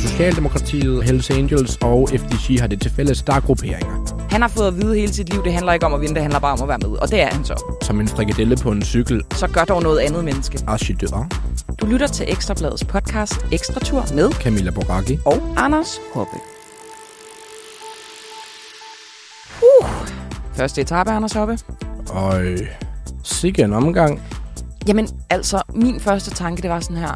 Socialdemokratiet, Hells Angels og FDC har det til fælles, der er grupperinger. Han har fået at vide hele sit liv, det handler ikke om at vinde, det handler bare om at være med. Og det er han så. Som en frikadelle på en cykel. Så gør dog noget andet menneske. Archidør. Du lytter til Ekstrabladets podcast Ekstra Tur med Camilla Boracchi. og Anders Hoppe. Uh. Første etape, Anders Hoppe. Og øh, sikke en omgang. Jamen, altså, min første tanke, det var sådan her.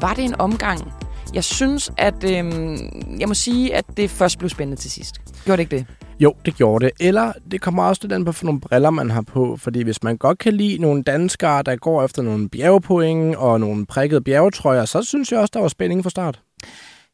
Var det en omgang? Jeg synes, at øhm, jeg må sige, at det først blev spændende til sidst. Gjorde det ikke det? Jo, det gjorde det. Eller det kommer også lidt an på, for nogle briller man har på. Fordi hvis man godt kan lide nogle danskere, der går efter nogle bjergepoint og nogle prikkede bjergetrøjer, så synes jeg også, der var spænding fra start.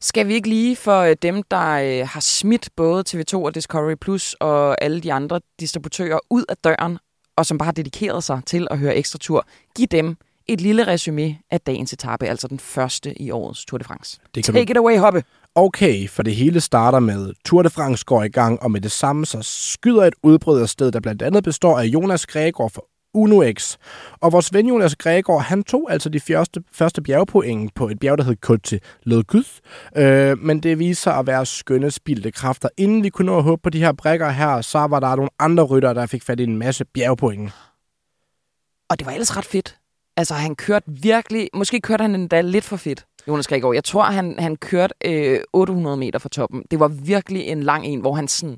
Skal vi ikke lige for øh, dem, der øh, har smidt både TV2 og Discovery Plus og alle de andre distributører ud af døren, og som bare har dedikeret sig til at høre ekstra tur, give dem et lille resume af dagens etape, altså den første i årets Tour de France. Det Take it away, Hoppe. Okay, for det hele starter med Tour de France går i gang, og med det samme så skyder et udbrud af sted, der blandt andet består af Jonas Gregor for UNOX. Og vores ven Jonas Gregor, han tog altså de første, første bjergpoint på et bjerg, der hed Côte Ledgud. Øh, men det viser sig at være skønne spildte kræfter. Inden vi kunne nå at håbe på de her brækker her, så var der nogle andre rytter, der fik fat i en masse bjergpoint. Og det var ellers ret fedt. Altså, han kørte virkelig... Måske kørte han endda lidt for fedt, Jonas Gregor. Jeg tror, han, han kørte øh, 800 meter fra toppen. Det var virkelig en lang en, hvor han sådan...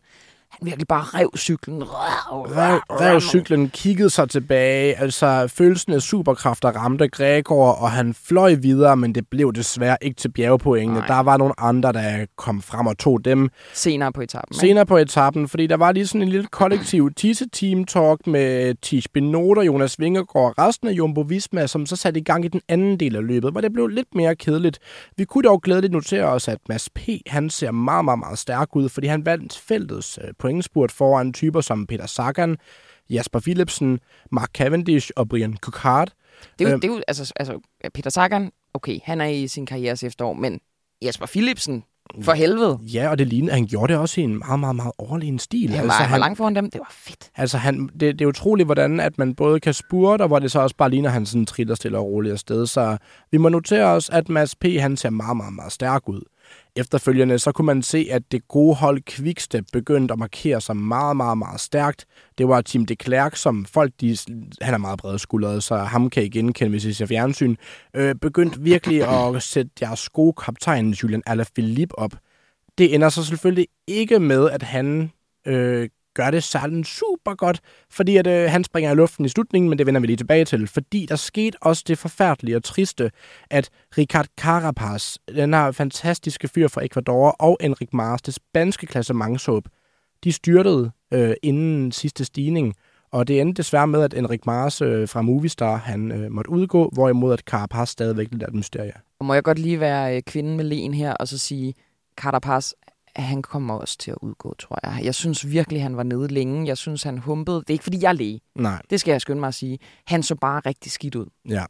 Han virkelig bare rev cyklen. Rev, rev cyklen, kiggede sig tilbage. Altså, følelsen af superkræfter ramte Gregor, og han fløj videre, men det blev desværre ikke til bjergepoengene. Nej. Der var nogle andre, der kom frem og tog dem. Senere på etappen. ikke? Senere på etappen, fordi der var lige sådan en lille kollektiv tisse-team-talk med Tish Benoter, Jonas Vingegaard og resten af Jumbo Visma, som så satte i gang i den anden del af løbet, hvor det blev lidt mere kedeligt. Vi kunne dog glædeligt notere os, at Mads P. han ser meget, meget, meget stærk ud, fordi han vandt feltets øh, pointspurt foran typer som Peter Sagan, Jasper Philipsen, Mark Cavendish og Brian Coquard. Det er jo, Øhm. det er jo altså, altså, Peter Sagan, okay, han er i sin karrieres efterår, men Jesper Philipsen, for helvede. Ja, og det lignede, han gjorde det også i en meget, meget, meget overlegen stil. Han var, han var langt foran dem. Det var fedt. Altså, han, det, det er utroligt, hvordan at man både kan spurte, og hvor det så også bare ligner, at han sådan triller stille og roligt afsted. Så vi må notere os, at Mads P. han ser meget, meget, meget stærk ud. Efterfølgende så kunne man se, at det gode hold Quickstep begyndte at markere sig meget, meget, meget stærkt. Det var Tim de Klerk, som folk, de, han er meget bred skuldret, så ham kan I genkende, hvis I ser fjernsyn, øh, begyndte virkelig at sætte deres gode kaptajn Julian Alaphilippe op. Det ender så selvfølgelig ikke med, at han øh, gør det særlig super godt, fordi at, øh, han springer i luften i slutningen, men det vender vi lige tilbage til, fordi der skete også det forfærdelige og triste, at Ricard Carapaz, den her fantastiske fyr fra Ecuador, og Enric Mars, det spanske klassementshåb, de styrtede øh, inden sidste stigning, og det endte desværre med, at Enric Mars øh, fra Movistar, han øh, måtte udgå, hvorimod at Carapaz stadigvæk lidt af et mysterie. Og må jeg godt lige være øh, kvinden med len her, og så sige, Carapaz, han kommer også til at udgå, tror jeg. Jeg synes virkelig, han var nede længe. Jeg synes, han humpede. Det er ikke, fordi jeg er læge. Nej. Det skal jeg skynde mig at sige. Han så bare rigtig skidt ud. Ja.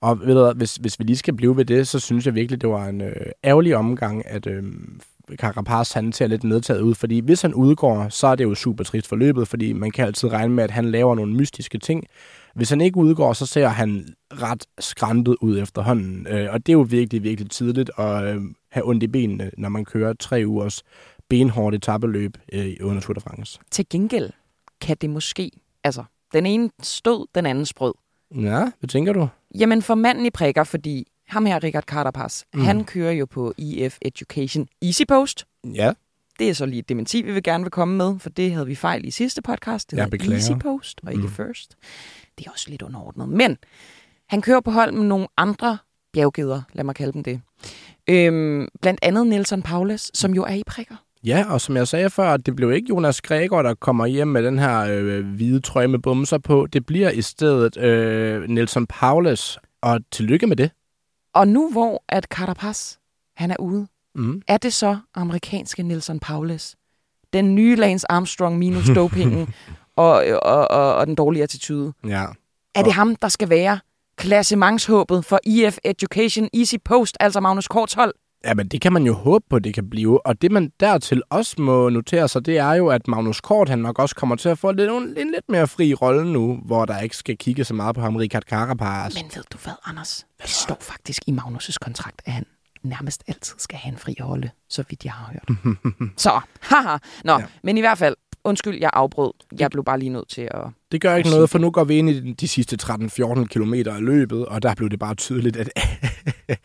Og ved du hvad, hvis, hvis vi lige skal blive ved det, så synes jeg virkelig, det var en øh, ærgerlig omgang, at øh, Carapaz han ser lidt nedtaget ud. Fordi hvis han udgår, så er det jo super trist for løbet, fordi man kan altid regne med, at han laver nogle mystiske ting. Hvis han ikke udgår, så ser han ret skræntet ud efterhånden. Øh, og det er jo virkelig, virkelig tidligt at øh, have ondt i benene, når man kører tre ugers benhårdt etabeløb øh, under Tour de France. Til gengæld kan det måske... Altså, den ene stod, den anden sprød. Ja, hvad tænker du? Jamen for manden i prikker, fordi ham her, Richard Carapaz, mm. han kører jo på EF Education Easy Post. Ja, Det er så lige et dementi, vi vil gerne vil komme med, for det havde vi fejl i sidste podcast. Det Jeg hedder beklager. Easy Post og ikke Mm. First. Det er også lidt underordnet. Men han kører på hold med nogle andre bjerggeder, lad mig kalde dem det. Øhm, blandt andet Nelson Paulus, som jo er i prikker. Ja, og som jeg sagde før, det blev ikke Jonas Gregor, der kommer hjem med den her øh, hvide trøje med bumser på. Det bliver i stedet øh, Nelson Paulus, og tillykke med det. Og nu hvor at Carapaz, han er ude, Mm. er det så amerikanske Nelson Paulus? Den nye Lance Armstrong minus dopingen og, og, og, og den dårlige attitude. Ja. Er det ham, der skal være klassementshåbet for EF Education Easy Post, altså Magnus Korts hold? Ja, men det kan man jo håbe på, det kan blive. Og det, man dertil også må notere sig, det er jo, at Magnus Kort, han nok også kommer til at få lidt, en, en lidt mere fri rolle nu, hvor der ikke skal kigge så meget på ham, Richard Carapaz. Men ved du hvad, Anders? Det står faktisk i Magnus' kontrakt, at han nærmest altid skal have en fri rolle, så vidt jeg har hørt. så, haha. Nå, ja. men i hvert fald, undskyld, jeg afbrød. Jeg blev bare lige nødt til at... Det gør ikke noget, for nu går vi ind i de sidste 13-14 km af løbet, og der blev det bare tydeligt, at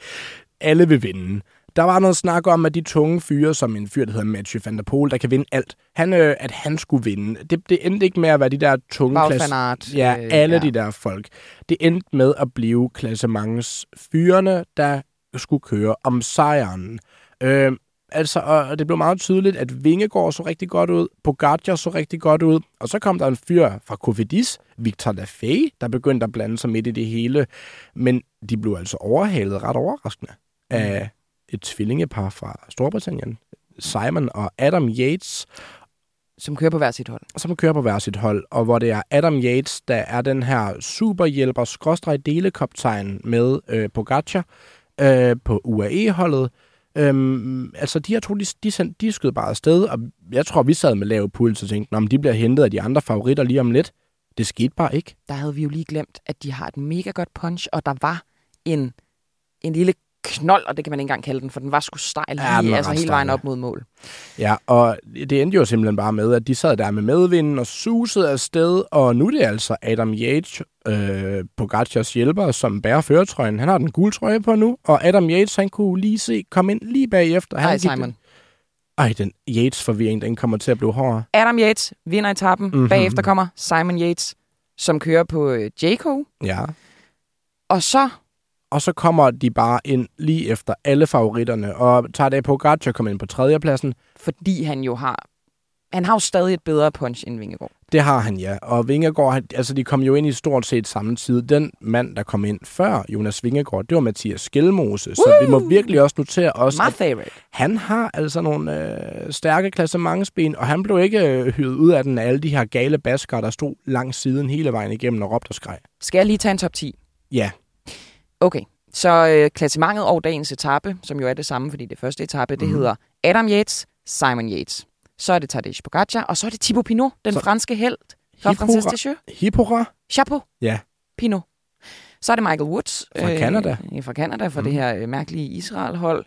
alle vil vinde. Der var noget snak om, at de tunge fyre, som en fyr, der hedder Mathieu van der Poel, der kan vinde alt, han, øh, at han skulle vinde. Det, det endte ikke med at være de der tunge klasse... Ja, øh, alle ja. de der folk. Det endte med at blive klassemengens fyrene, der skulle køre om sejren. Øh, altså, og det blev meget tydeligt, at Vingegaard så rigtig godt ud, Pogacar så rigtig godt ud, og så kom der en fyr fra Cofidis, Victor Lafay, der begyndte at blande sig midt i det hele, men de blev altså overhalet ret overraskende af mm. et tvillingepar fra Storbritannien, Simon og Adam Yates, som kører på hver sit hold. Som kører på hver sit hold, og hvor det er Adam Yates, der er den her superhjælper, skråstrej delekoptegn med øh, Pogacar øh, på UAE-holdet, Øhm, altså, de her to, de, de, de skød bare afsted, og jeg tror, vi sad med lav puls og tænkte, om de bliver hentet af de andre favoritter lige om lidt. Det skete bare ikke. Der havde vi jo lige glemt, at de har et mega godt punch, og der var en, en lille knold, og det kan man ikke engang kalde den, for den var sgu stejl, ja, lige, altså hele vejen op mod mål. Ja, og det endte jo simpelthen bare med, at de sad der med medvinden og susede afsted, og nu er det altså Adam Yates, øh, Pogacars hjælper, som bærer føretrøjen. Han har den gule trøje på nu, og Adam Yates, han kunne lige se, komme ind lige bagefter. Han Ej, Simon. Ej, den Yates-forvirring, den kommer til at blive hårdere. Adam Yates vinder etappen. Mm-hmm. Bagefter kommer Simon Yates, som kører på øh, Jayco. Ja. Og så og så kommer de bare ind lige efter alle favoritterne. Og Tadej Pogacar kommer ind på tredjepladsen. Fordi han jo har... Han har jo stadig et bedre punch end Vingegaard. Det har han, ja. Og Vingegaard, altså de kom jo ind i stort set samme tid. Den mand, der kom ind før Jonas Vingegaard, det var Mathias Skelmose. Woo! Så vi må virkelig også notere os, My favorite. han har altså nogle øh, stærke klassementsben, og han blev ikke øh, hyret ud af den af alle de her gale baskere, der stod langs siden hele vejen igennem og råbte og skreg. Skal jeg lige tage en top 10? Ja. Okay, så øh, klassementet over dagens etape, som jo er det samme, fordi det første etape, det mm. hedder Adam Yates, Simon Yates. Så er det Tadej Pogacar, og så er det Thibaut Pinot, den så... franske held fra Francis Deschamps. Hippora. Chapeau. Ja. Pinot. Så er det Michael Woods. Fra øh, Canada. Øh, fra Canada, fra mm. det her øh, mærkelige Israel-hold.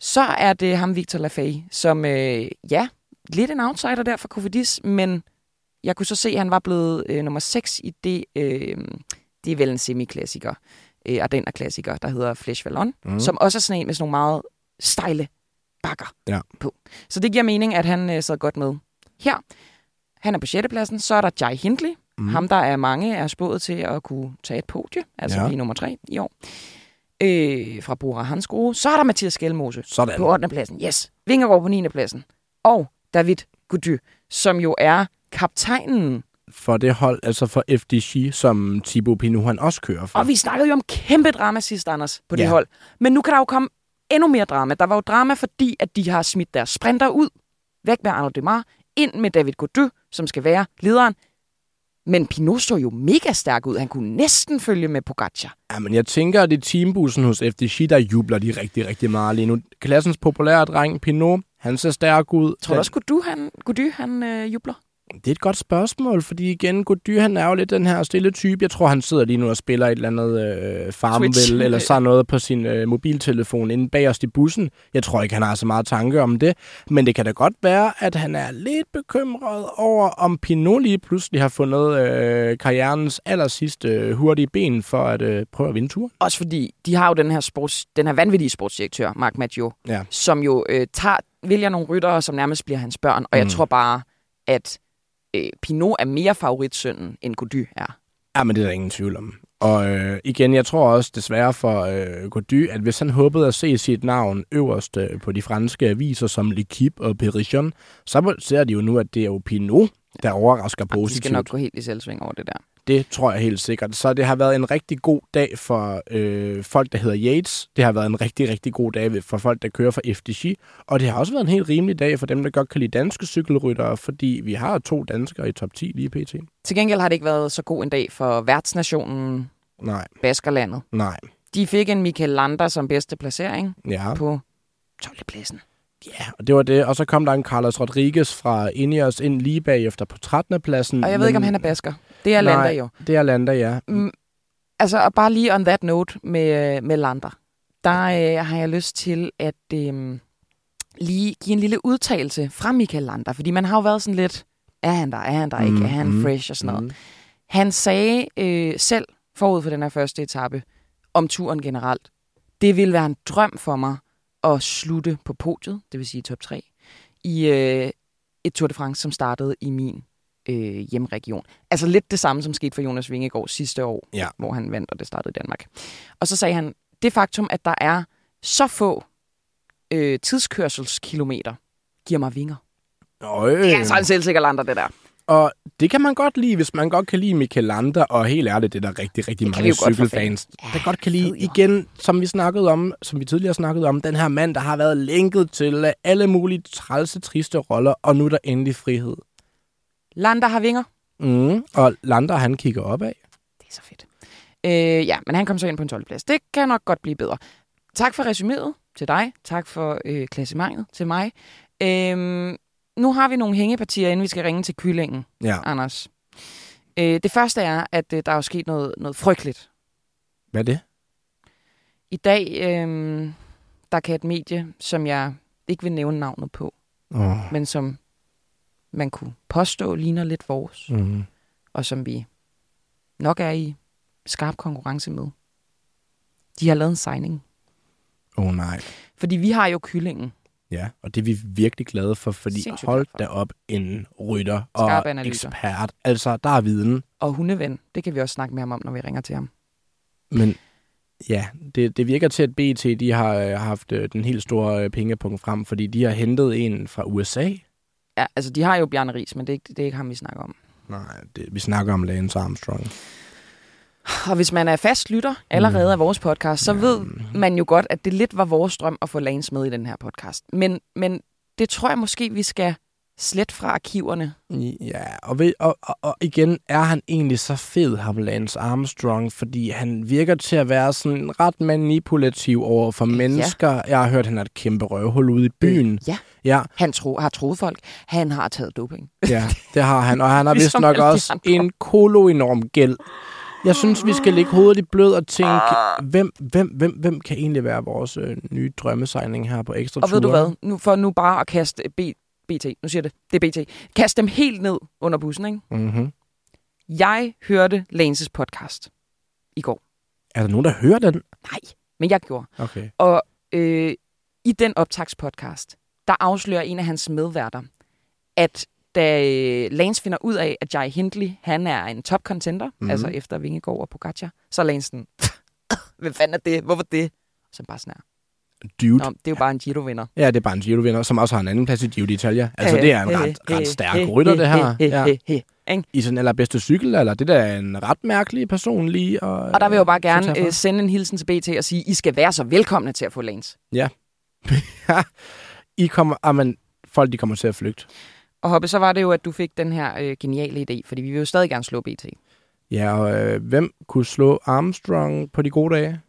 Så er det ham, Victor Lafay, som, øh, ja, lidt en outsider der for Kofidis, men jeg kunne så se, at han var blevet øh, nummer 6 i det, øh, det er vel en semiklassiker øh, Ardenner-klassiker, der hedder Flesh Vallon, mm. som også er sådan en med sådan nogle meget stejle bakker ja. på. Så det giver mening, at han øh, sad godt med. Her, han er på 6. pladsen, så er der Jai Hindley, mm. ham der er mange er spået til at kunne tage et podie, altså ja. blive nummer 3 i år. Øh, fra Bora Hansgrohe. Så er der Mathias Skelmose Sådan. på 8. pladsen. Yes. Vingegaard på 9. pladsen. Og David Gody, som jo er kaptajnen for det hold, altså for FDG, som Thibaut Pinot han også kører for. Og vi snakkede jo om kæmpe drama sidst, Anders, på det ja. hold. Men nu kan der jo komme endnu mere drama. Der var jo drama, fordi at de har smidt deres sprinter ud, væk med Arnaud Demar, ind med David Gaudu, som skal være lederen. Men Pinot så jo mega stærk ud. Han kunne næsten følge med Pogacar. Ja, men jeg tænker, at det er teambussen hos FDG, der jubler de rigtig, rigtig meget lige nu. Klassens populære dreng, Pinot, han ser stærk ud. Tror du også, Gaudu, han, Gaudu, han øh, jubler? Det er et godt spørgsmål, fordi igen, Gody, han er jo lidt den her stille type. Jeg tror, han sidder lige nu og spiller et eller andet øh, Farmville, eller så noget på sin øh, mobiltelefon inde bag os i bussen. Jeg tror ikke, han har så meget tanke om det. Men det kan da godt være, at han er lidt bekymret over, om Pinot lige pludselig har fundet øh, karrierens aller sidste øh, hurtige ben for at øh, prøve at vinde turen. Også fordi, de har jo den her, sports, den her vanvittige sportsdirektør, Mark Maggio, ja. som jo øh, tager, vælger nogle ryttere, som nærmest bliver hans børn. Og mm. jeg tror bare, at øh, Pinot er mere favoritsønnen, end Gody er. Ja, men det er der ingen tvivl om. Og øh, igen, jeg tror også desværre for øh, Gody, at hvis han håbede at se sit navn øverst øh, på de franske aviser som L'Equipe og Perichon, så ser de jo nu, at det er jo Pinot, der overrasker positivt. De skal nok gå helt i selvsving over det der. Det tror jeg helt sikkert. Så det har været en rigtig god dag for øh, folk, der hedder Yates. Det har været en rigtig, rigtig god dag for folk, der kører for FDG. Og det har også været en helt rimelig dag for dem, der godt kan lide danske cykelryttere, fordi vi har to danskere i top 10 lige pt. Til gengæld har det ikke været så god en dag for værtsnationen Nej. Baskerlandet. Nej. De fik en Michael Lander som bedste placering ja. på 12. pladsen. Ja, og det var det. Og så kom der en Carlos Rodriguez fra Ineos ind lige bagefter på 13. pladsen. Og jeg ved ikke, om han er basker. Det er Landa Nej, jo. det er Landa, ja. Mm, altså, og bare lige on that note med, med Lander. Der øh, har jeg lyst til at øh, lige give en lille udtalelse fra Michael Lander. Fordi man har jo været sådan lidt, er han der, er han der ikke, er han Mhm. fresh og sådan noget. Mm. Han sagde øh, selv forud for den her første etape om turen generelt, det ville være en drøm for mig at slutte på podiet, det vil sige top 3, i øh, et Tour de France, som startede i min øh, hjemregion. Altså lidt det samme, som skete for Jonas Vingegaard sidste år, Ja. hvor han vandt, og det startede i Danmark. Og så sagde han, det faktum, at der er så få øh, tidskørselskilometer, giver mig vinger. Øj. Det er altså en selvsikker lander, det der. Og det kan man godt lide, hvis man godt kan lide Michael Lander, og helt ærligt, det er der rigtig, rigtig Det mange cykelfans, Ja, der godt kan lide. Igen, som vi snakkede om, som vi tidligere snakkede om, den her mand, der har været lænket til alle mulige trælse, triste roller, og nu er der endelig frihed. Lander har vinger. Mm. Og Lander, han kigger opad. Det er så fedt. Øh, ja, men han kom så ind på en 12. plads. Det kan nok godt blive bedre. Tak for resuméet til dig. Tak for øh, klassementet til mig. Øhm, nu har vi nogle hængepartier, inden vi skal ringe til kyllingen, Ja. Anders. Øh, det første er, at øh, der er jo sket noget, noget frygteligt. Hvad er det? I dag, øh, der kan et medie, som jeg ikke vil nævne navnet på, Oh. men som man kunne påstå ligner lidt vores, Mm. og som vi nok er i skarp konkurrence med. De har lavet en signing. oh, nej. Fordi vi har jo kyllingen. Ja, og det er vi virkelig glade for, fordi Sindssygt hold for. da op en rytter og ekspert. Altså, der er viden. Og hundeven, det kan vi også snakke mere om, når vi ringer til ham. Men ja, det, det virker til, at BT de har øh, haft øh, den helt store øh, pengepunkt frem, fordi de har hentet en fra USA. Ja, altså de har jo Bjarne Ries, men det er ikke, det er ikke ham, vi snakker om. Nej, det, vi snakker om Lance Armstrong. Og hvis man er fast lytter allerede Mm. af vores podcast, så ved man jo godt, at det lidt var vores drøm at få Lance med i den her podcast. Men, men det tror jeg måske, vi skal slet fra arkiverne. Ja, og, ved, og, og, og igen er han egentlig så fed, ham Lance Armstrong, fordi han virker til at være sådan ret manipulativ over for mennesker. Jeg har hørt, at han er et kæmpe røvhul ude i byen. Ja, Ja, han tro, har troet folk. Han har taget doping. ja, det har han. Og han har vist Ligesom nok alle de også en kolo-enorm gæld. Jeg synes, vi skal lægge hovedet i blød og tænke, hvem, hvem, hvem, hvem kan egentlig være vores øh, nye drømmesejning her på ekstra Og ved du hvad? Nu, for nu bare at kaste B, BT, nu siger det, det er BT. Kast dem helt ned under bussen, ikke? Mm-hmm. Jeg hørte Lances podcast i går. Er der nogen, der hører den? Nej, men jeg gjorde. Okay. Og øh, i den optagspodcast, der afslører en af hans medværter, at da øh, Lance finder ud af, at Jai Hindley, han er en top contender, mm. altså efter Vingegaard og Pogacar, så er Lance sådan, hvad fanden er det? Hvorfor det? Så bare sådan her. Dude. Nå, det er jo bare en Giro-vinder. Ja, det er bare en Giro-vinder, som også har en anden plads i Giro d'Italia. Altså, det er en ret, ret stærk rytter, det her. Ja. I sin allerbedste cykel, eller det der er en ret mærkelig person lige. Og, Og der vil jeg jo bare gerne øh, sende en hilsen til BT og sige, I skal være så velkomne til at få Lance. I kommer, amen, folk de kommer til at flygte. Og Hoppe, så var det jo, at du fik den her øh, geniale idé, fordi vi vil jo stadig gerne slå BT. Ja, og øh, hvem kunne slå Armstrong på de gode dage?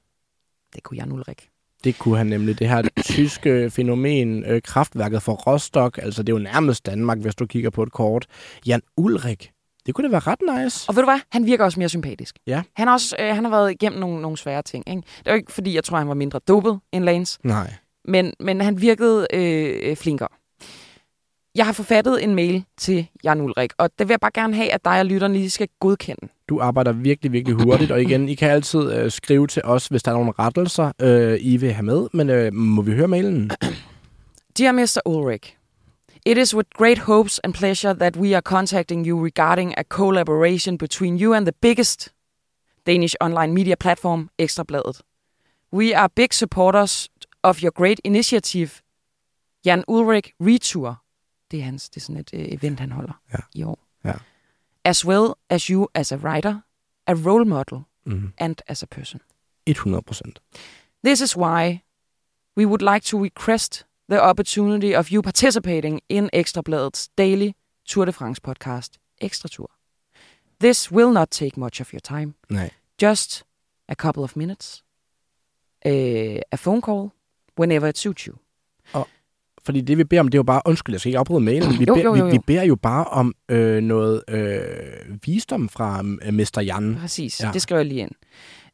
Det kunne Jan Ulrik. Det kunne han nemlig. Det her tyske fænomen, øh, kraftværket for Rostock, altså det er jo nærmest Danmark, hvis du kigger på et kort. Jan Ulrik, det kunne da være ret nice. Og ved du hvad? Han virker også mere sympatisk. Ja. Han, har også, øh, han har været igennem nogle, nogle svære ting. Ikke? Det er jo ikke, fordi jeg tror, han var mindre dopet end Lance, Nej. men, men han virkede øh, øh, flinkere. Jeg har forfattet en mail til Jan Ulrik, og det vil jeg bare gerne have, at dig og lytterne lige skal godkende. Du arbejder virkelig, virkelig hurtigt, og igen, I kan altid øh, skrive til os, hvis der er nogle rettelser, øh, I vil have med. Men øh, må vi høre mailen? Dear Mr. Ulrich, It is with great hopes and pleasure that we are contacting you regarding a collaboration between you and the biggest Danish online media platform, Ekstrabladet. We are big supporters of your great initiative, Jan Ulrich Retour. Det er hans, det er sådan et uh, event, han holder Ja. i år. Ja. As well as you as a writer, a role model, Mm. and as a person. 100 procent. This is why we would like to request the opportunity of you participating in Ekstrabladets daily Tour de France podcast, Extra Tour. This will not take much of your time, Nej. just a couple of minutes, uh, a phone call, whenever it suits you. Fordi det, vi beder om, det er jo bare... Undskyld, jeg skal ikke afbryde mailen. Vi, Jo, beder, jo, jo, Vi, jo. vi beder jo bare om øh, noget øh, visdom fra øh, Mr. Jan. Præcis, ja. det skriver jeg lige ind.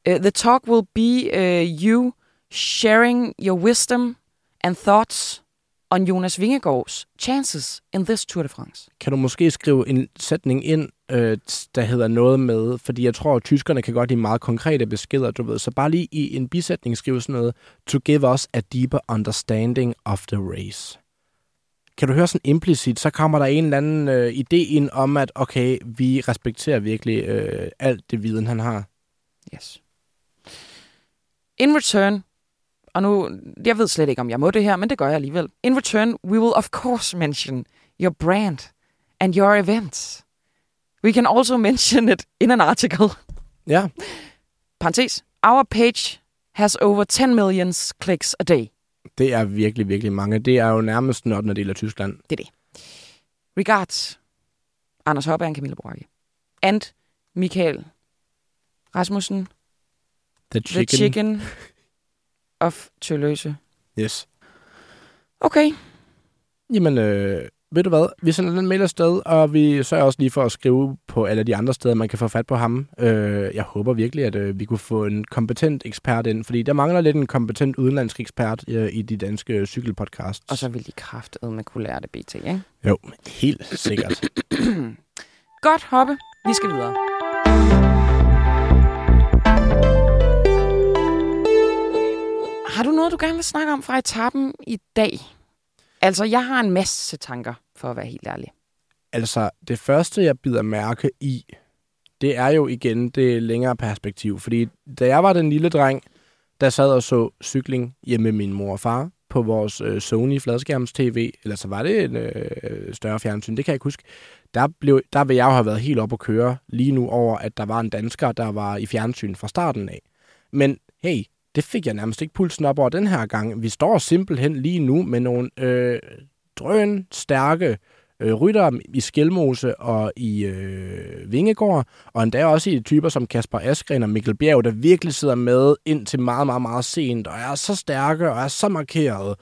Uh, the talk will be uh, you sharing your wisdom and thoughts on Jonas Vingegaards chances in this Tour de France. Kan du måske skrive en sætning ind, øh, der hedder noget med... Fordi jeg tror, at tyskerne kan godt lide meget konkrete beskeder, du ved. Så bare lige i en bisætning skrive sådan noget. To give us a deeper understanding of the race. Kan du høre sådan implicit, så kommer der en eller anden øh, idé ind om, at okay, vi respekterer virkelig øh, alt det viden, han har. Yes. In return, og nu, jeg ved slet ikke, om jeg må det her, men det gør jeg alligevel. In return, we will of course mention your brand and your events. We can also mention it in an article. Ja, Parentes. Our page has over 10 million clicks a day. det er virkelig, virkelig mange. Det er jo nærmest en 8. del af Tyskland. Det er det. Regards. Anders Hoppe og Camilla Boracke. And Michael The Rasmussen, chicken. The Chicken of Tølløse. Yes. Okay. Jamen, øh, ved du hvad? Vi sender den mail afsted, og vi sørger også lige for at skrive på alle de andre steder, man kan få fat på ham. Øh, jeg håber virkelig, at øh, vi kunne få en kompetent ekspert ind, fordi der mangler lidt en kompetent udenlandsk ekspert øh, i de danske cykelpodcasts. Og så vil de kraftet med kunne lære det BT, ikke? Jo, helt sikkert. Godt, Hoppe. Vi skal videre. Har du noget, du gerne vil snakke om fra etappen i dag? Altså, jeg har en masse tanker, for at være helt ærlig. altså, det første, jeg bider mærke i, det er jo igen det længere perspektiv. Fordi da jeg var den lille dreng, der sad og så cykling hjemme med min mor og far på vores øh, Sony fladskærms TV, eller så var det en øh, større fjernsyn, det kan jeg ikke huske. Der, blev, der vil jeg jo have været helt op at køre lige nu over, at der var en dansker, der var i fjernsyn fra starten af. Men hey, det fik jeg nærmest ikke pulsen op over den her gang. Vi står simpelthen lige nu med nogle øh, drøn stærke øh, rytter i Skelmose og i øh, Vingegård, og endda også i typer som Kasper Askren og Mikkel Bjerg, der virkelig sidder med ind til meget, meget, meget sent, og er så stærke og er så markeret,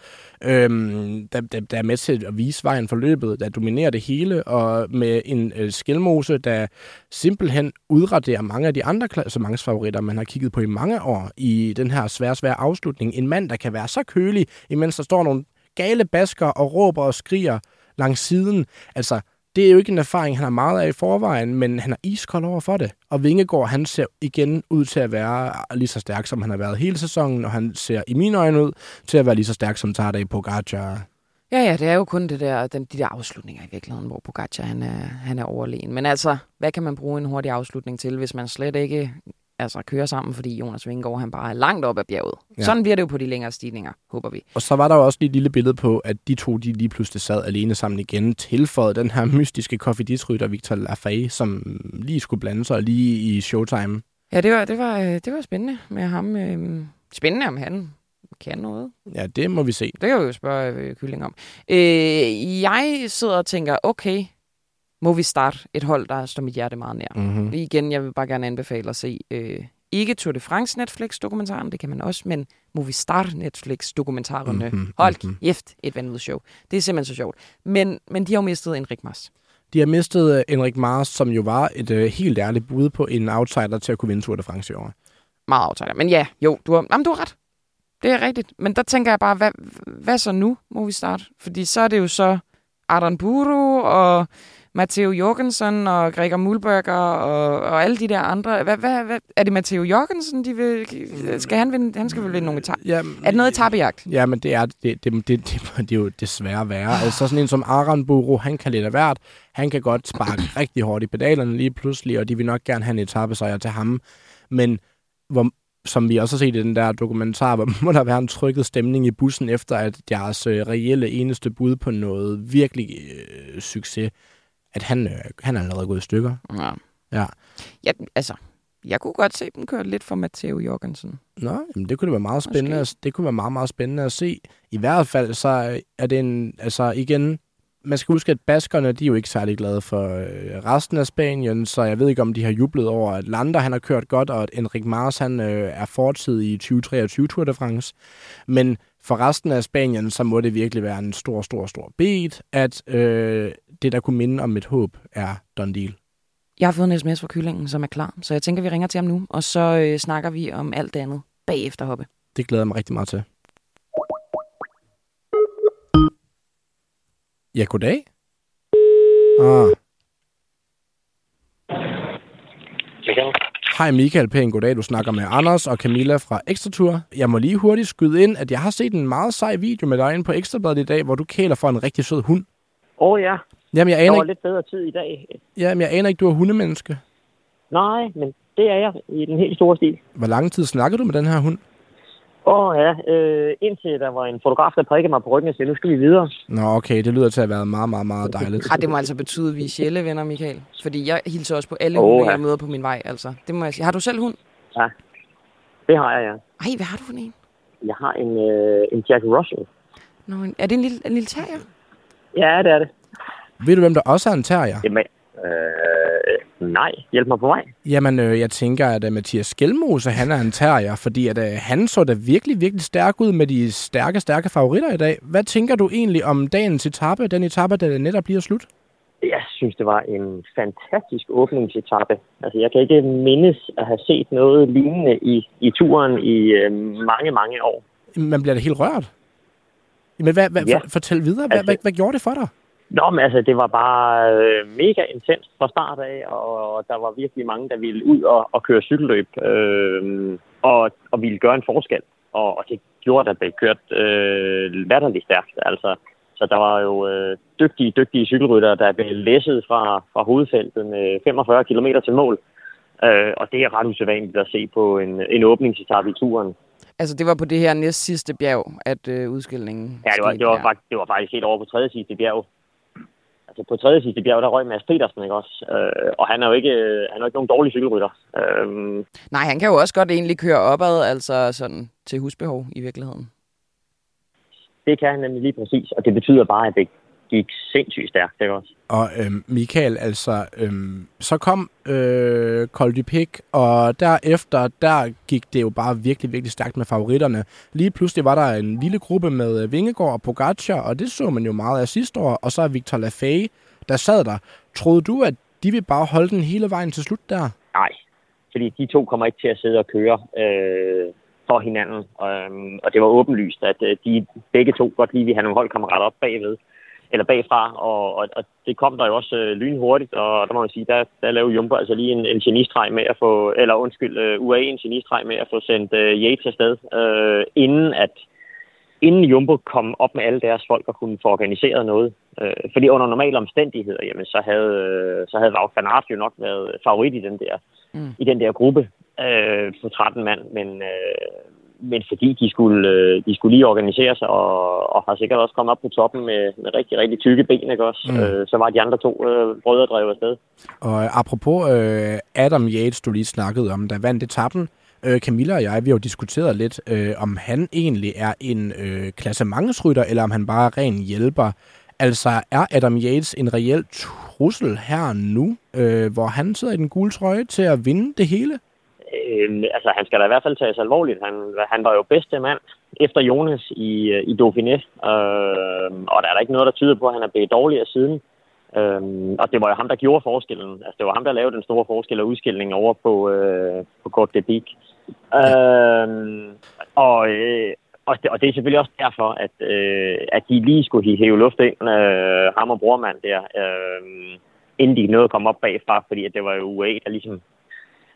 øhm, der, der, der er med til at vise vejen for løbet, der dominerer det hele, og med en øh, Skelmose, der simpelthen udraderer mange af de andre klassementsfavoritter, man har kigget på i mange år i den her svære, svære afslutning. En mand, der kan være så kølig, imens der står nogle gale basker og råber og skriger langs siden. Altså, det er jo ikke en erfaring, han har meget af i forvejen, men han er iskold over for det. Og Vingegaard, han ser igen ud til at være lige så stærk, som han har været hele sæsonen, og han ser i mine øjne ud til at være lige så stærk som Tadej Pogacar. Ja, ja, det er jo kun det der, den, de der afslutninger i virkeligheden, hvor Pogacar han er, han er overlegen. Men altså, hvad kan man bruge en hurtig afslutning til, hvis man slet ikke altså, kører sammen, fordi Jonas Vingegaard han bare er langt op ad bjerget. Ja. Sådan bliver det jo på de længere stigninger, håber vi. Og så var der jo også lige et lille billede på, at de to de lige pludselig sad alene sammen igen, tilføjet den her mystiske koffidisrytter Victor Lafay, som lige skulle blande sig lige i showtime. Ja, det var, det var, øh, det var spændende med ham. Øh, spændende, om han kan noget. Ja, det må vi se. Det kan vi jo spørge øh, Kylling om. Øh, jeg sidder og tænker, okay, må vi starte et hold, der står mit hjerte meget nær. Mm-hmm. Igen, jeg vil bare gerne anbefale at se øh, ikke Tour de France Netflix-dokumentaren, det kan man også, men Movistar Netflix-dokumentarerne. Mhm, Hold mhm. kæft, et vanvittigt show. Det er simpelthen så sjovt. Men, men de har jo mistet Enrik Mars. De har mistet øh, Enrik Mars, som jo var et øh, helt ærligt bud på en outsider til at kunne vinde Tour de France i år. Meget aftaler. Men ja, jo, du har, jamen, du har ret. Det er rigtigt. Men der tænker jeg bare, hvad, hvad så nu, må vi starte? Fordi så er det jo så Ardan Buru og Matteo Jorgensen og Gregor Mulberger og, og alle de der andre. Hvad, hvad, hvad, er det Matteo Jorgensen, de vil, skal han vinde? Han skal vel vinde nogle etaper. Ja, Er det noget etappejagt? Ja, men det er, det, det, det, det, det er jo desværre værre. Altså sådan en som Aran Buru, han kan lidt af hvert. Han kan godt sparke rigtig hårdt i pedalerne lige pludselig, og de vil nok gerne have en etappesejr til ham. Men hvor, som vi også har set i den der dokumentar, hvor må der være en trykket stemning i bussen, efter at deres øh, reelle eneste bud på noget virkelig øh, succes, at han, øh, han er allerede gået i stykker. Ja. Ja. ja. altså, jeg kunne godt se dem køre lidt for Matteo Jorgensen. Nå, jamen det kunne være meget spændende. Måske. Det kunne være meget, meget spændende at se. I hvert fald så er det en, altså igen, man skal huske, at baskerne, de er jo ikke særlig glade for øh, resten af Spanien, så jeg ved ikke, om de har jublet over, at Landa, han har kørt godt, og at Enrik Mars, han øh, er fortid i 2023 Tour de France. Men For resten af Spanien, så må det virkelig være en stor, stor, stor bed, at øh, det, der kunne minde om et håb, er done deal. Jeg har fået en sms fra kyllingen, som er klar, så jeg tænker, vi ringer til ham nu, og så øh, snakker vi om alt det andet bagefter, Hoppe. Det glæder jeg mig rigtig meget til. Ja, goddag. Ah. Michael. Hej Michael Pæn, goddag. Du snakker med Anders og Camilla fra Ekstratur. Jeg må lige hurtigt skyde ind, at jeg har set en meget sej video med dig inde på Ekstrabladet i dag, hvor du kæler for en rigtig sød hund. Åh oh, ja, Jamen, jeg der aner, var ikke, lidt bedre tid i dag. jamen, jeg aner ikke, du er hundemenneske. Nej, men det er jeg i den helt store stil. Hvor lang tid snakker du med den her hund? Åh oh, ja, øh, indtil der var en fotograf, der prikkede mig på ryggen og sagde, nu skal vi videre. Nå, okay, det lyder til at være meget, meget, meget dejligt. Ej, det må altså betyde, at vi er sjælevenner, Michael. Fordi jeg hilser også på alle Åh, hunde, ja. jeg møder på min vej. Altså. Det må jeg sige. Har du selv hund? Ja, det har jeg, ja. Ej, hvad har du for en? Jeg har en, øh, en Jack Russell. Nå, er det en lille, en lille terrier? Ja, det er det. Ved du, hvem der også er en terrier? Jamen, øh, nej, hjælp mig på vej. Jamen, øh, jeg tænker, at uh, Mathias Skelmose, han er en terrier, fordi at, uh, han så da virkelig, virkelig stærk ud med de stærke, stærke favoritter i dag. Hvad tænker du egentlig om dagens etape, den etape, der netop bliver slut? Jeg synes, det var en fantastisk åbningsetappe. Altså, jeg kan ikke mindes at have set noget lignende i, i turen i øh, mange, mange år. Man bliver da helt rørt. Men hvad, hvad, Ja. for, fortæl videre, hvad, Altså- hvad, hvad gjorde det for dig? Nå, men altså, det var bare øh, mega intenst fra start af, og der var virkelig mange, der ville ud og, og køre cykelløb, øh, og, og ville gøre en forskel. Og, og det gjorde, at der blev kørt øh, latterligt stærkt. Altså, så der var jo øh, dygtige, dygtige cykelryttere, der blev læsset fra, fra hovedfeltet med 45 km til mål. Øh, og det er ret usædvanligt at se på en, en åbningsetappe i turen. Altså, det var på det her næst sidste bjerg, at øh, udskillingen Ja, det var, det var, her. faktisk, det var faktisk helt over på tredje sidste bjerg. Altså på tredje sidste bjerg, der røg Mads Petersen, ikke også? Øh, og han er jo ikke, øh, han er jo ikke nogen dårlig cykelrytter. Øh, Nej, han kan jo også godt egentlig køre opad, altså sådan til husbehov i virkeligheden. det kan han nemlig lige præcis, og det betyder bare, at det gik sindssygt stærkt, ikke også? Og øhm, Michael, altså, øhm, så kom øh, Col du Pic, og derefter, der gik det jo bare virkelig, virkelig stærkt med favoritterne. Lige pludselig var der en lille gruppe med øh, Vingegaard og Pogacar, og det så man jo meget af sidste år, og så er Victor Lafay, der sad der. Troede du, at de vil bare holde den hele vejen til slut der? Nej, fordi de to kommer ikke til at sidde og køre øh, for hinanden. Øhm, og det var åbenlyst, at øh, de begge to godt lige vil have nogle holdkammerater op bagved, eller bagfra, og, og, og det kom der jo også øh, lynhurtigt, og der må man sige, der, der lavede Jumbo altså lige en, en genistreg med at få, eller undskyld, øh, UAE en genistreg med at få sendt øh, Yates afsted, øh, inden at inden Jumbo kom op med alle deres folk og kunne få organiseret noget. Øh, fordi under normale omstændigheder, jamen, så havde, øh, så havde Wout van Aert jo nok været favorit i den der, Mm. i den der gruppe øh, på 13 mand, men, øh, men fordi de skulle, øh, de skulle lige organisere sig, og, og har sikkert også kommet op på toppen med, med rigtig, rigtig tykke ben, ikke også? Mm. Øh, så var de andre to øh, brødre drevet afsted. Og apropos øh, Adam Yates, du lige snakkede om, der vandt etappen, øh, Camilla og jeg, vi har jo diskuteret lidt, øh, om han egentlig er en øh, klassementsrytter, eller om han bare er ren hjælper. Altså, er Adam Yates en reel trussel her nu, øh, hvor han sidder i den gule trøje til at vinde det hele? Øh, altså, han skal da i hvert fald tages alvorligt. Han, han var jo bedste mand efter Jonas i, øh, i Dauphiné, øh, og der er der ikke noget, der tyder på, at han er blevet dårligere siden. Øh, og det var jo ham, der gjorde forskellen. Altså, det var ham, der lavede den store forskel og udskilling over på, øh, på Côte de Pic. Øhm, og, øh, og, det, og det er selvfølgelig også derfor, at, øh, at de lige skulle hæve luft ind, øh, ham og brormand der, øh, inden de nåede at komme op bagfra, fordi at det var jo UAE, der ligesom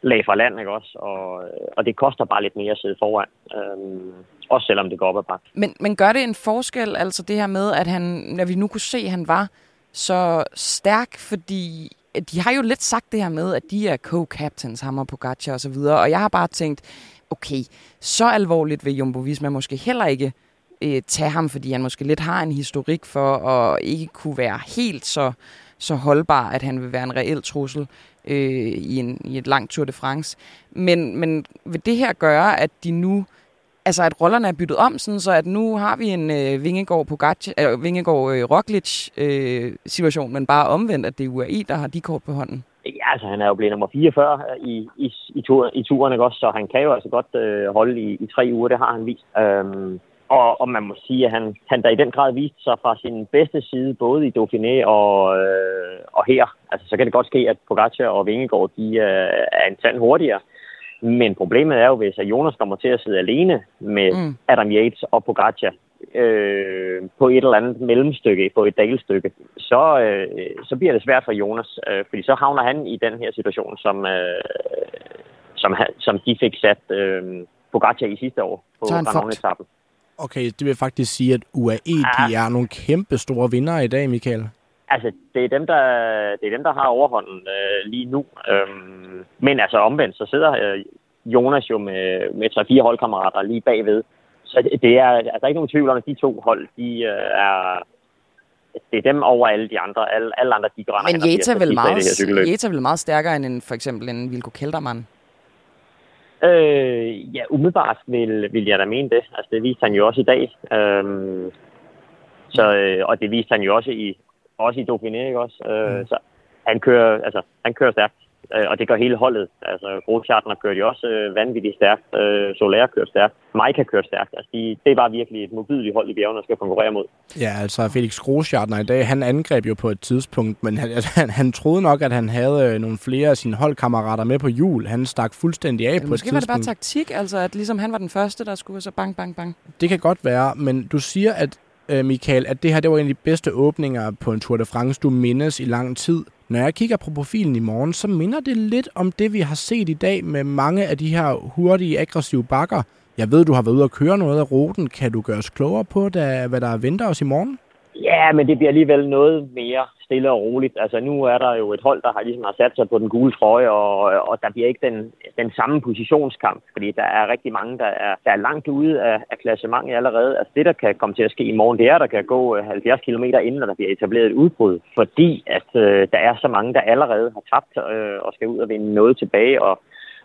lag fra land, ikke også? Og, øh, og det koster bare lidt mere at sidde foran. Øhm, også selvom det går op ad bakke. Men, men gør det en forskel, altså det her med, at han, når vi nu kunne se, at han var så stærk, fordi de har jo lidt sagt det her med, at de er co-captains, ham og Pogacar og så videre, og jeg har bare tænkt, okay, så alvorligt vil Jumbo Visma måske heller ikke øh, tage ham, fordi han måske lidt har en historik for at ikke kunne være helt så, så holdbar, at han vil være en reel trussel øh, i, en, i et langt Tour de France. Men, men vil det her gøre, at de nu altså at rollerne er byttet om, sådan så at nu har vi en øh, Vingegaard Pogacar, øh, Vingegaard øh, Roglic øh, situation, men bare omvendt, at det er UAE, der har de kort på hånden. Ja, altså han er jo blevet nummer 44 øh, i, i, i, tur, i turen, ikke også? Så han kan jo altså godt øh, holde i, i tre uger, det har han vist. Øhm, og, og man må sige, at han, han der i den grad viste sig fra sin bedste side, både i Dauphiné og, øh, og her. Altså, så kan det godt ske, at Pogacar og Vingegaard, de øh, er en tand hurtigere. Men problemet er jo, hvis at Jonas kommer til at sidde alene med mm. Adam Yates og Pogacar øh, på et eller andet mellemstykke, på et dalstykke, så, øh, så bliver det svært for Jonas, øh, fordi så havner han i den her situation, som, øh, som, som de fik sat øh, Pogacar i sidste år på Granone-etappen. Okay, det vil faktisk sige, at UAE ah. de er nogle kæmpe store vinder i dag, Michael. Altså, det er dem, der, det er dem, der har overhånden øh, lige nu. Øhm, men altså omvendt, så sidder øh, Jonas jo med, med tre-fire holdkammerater lige bagved. Så det, det er, altså, der er ikke nogen tvivl om, at de to hold, de øh, er, det er dem over alle de andre. Alle, alle andre, de går Men Jeta er vel meget, meget stærkere end for eksempel en Vilko Kelderman? Øh, ja, umiddelbart vil, vil jeg da mene det. Altså, det viste han jo også i dag. Øhm, så, øh, og det viste han jo også i, også i Dauphiné, ikke også? Øh, mm. Så han kører, altså, han kører stærkt øh, og det gør hele holdet. Altså, Grosjean kørt jo også øh, vanvittigt stærkt. Øh, Soler stærkt. Mike kørt stærkt. Altså, de, det er bare virkelig et mobilt hold i bjergene, der skal konkurrere mod. Ja, altså Felix Grosjean i dag, han angreb jo på et tidspunkt, men han, altså, han, han troede nok, at han havde øh, nogle flere af sine holdkammerater med på jul. Han stak fuldstændig af ja, på et tidspunkt. Måske var det bare taktik, altså at ligesom han var den første, der skulle så bang, bang, bang. Det kan godt være, men du siger, at øh, Michael, at det her det var en af de bedste åbninger på en Tour de France, du mindes i lang tid. Når jeg kigger på profilen i morgen, så minder det lidt om det, vi har set i dag med mange af de her hurtige, aggressive bakker. Jeg ved, du har været ude og køre noget af ruten. Kan du gøre os klogere på, da, hvad der venter os i morgen? Ja, men det bliver alligevel noget mere stille og roligt. Altså nu er der jo et hold, der har ligesom har sat sig på den gule trøje, og, og der bliver ikke den, den samme positionskamp, fordi der er rigtig mange, der er, der er langt ude af, af klassementet allerede. Altså det, der kan komme til at ske i morgen, det er, at der kan gå øh, 70 km inden, der bliver etableret et udbrud, fordi at øh, der er så mange, der allerede har tabt øh, og skal ud og vinde noget tilbage, og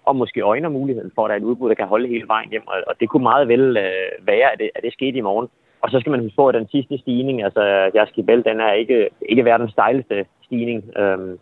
og måske øjner muligheden for, at der er et udbrud, der kan holde hele vejen hjem. Og, og det kunne meget vel øh, være, at det, at det skete i morgen. Og så skal man huske på, at den sidste stigning, altså Jaskibel, den er ikke, ikke verdens stejleste stigning. Øhm,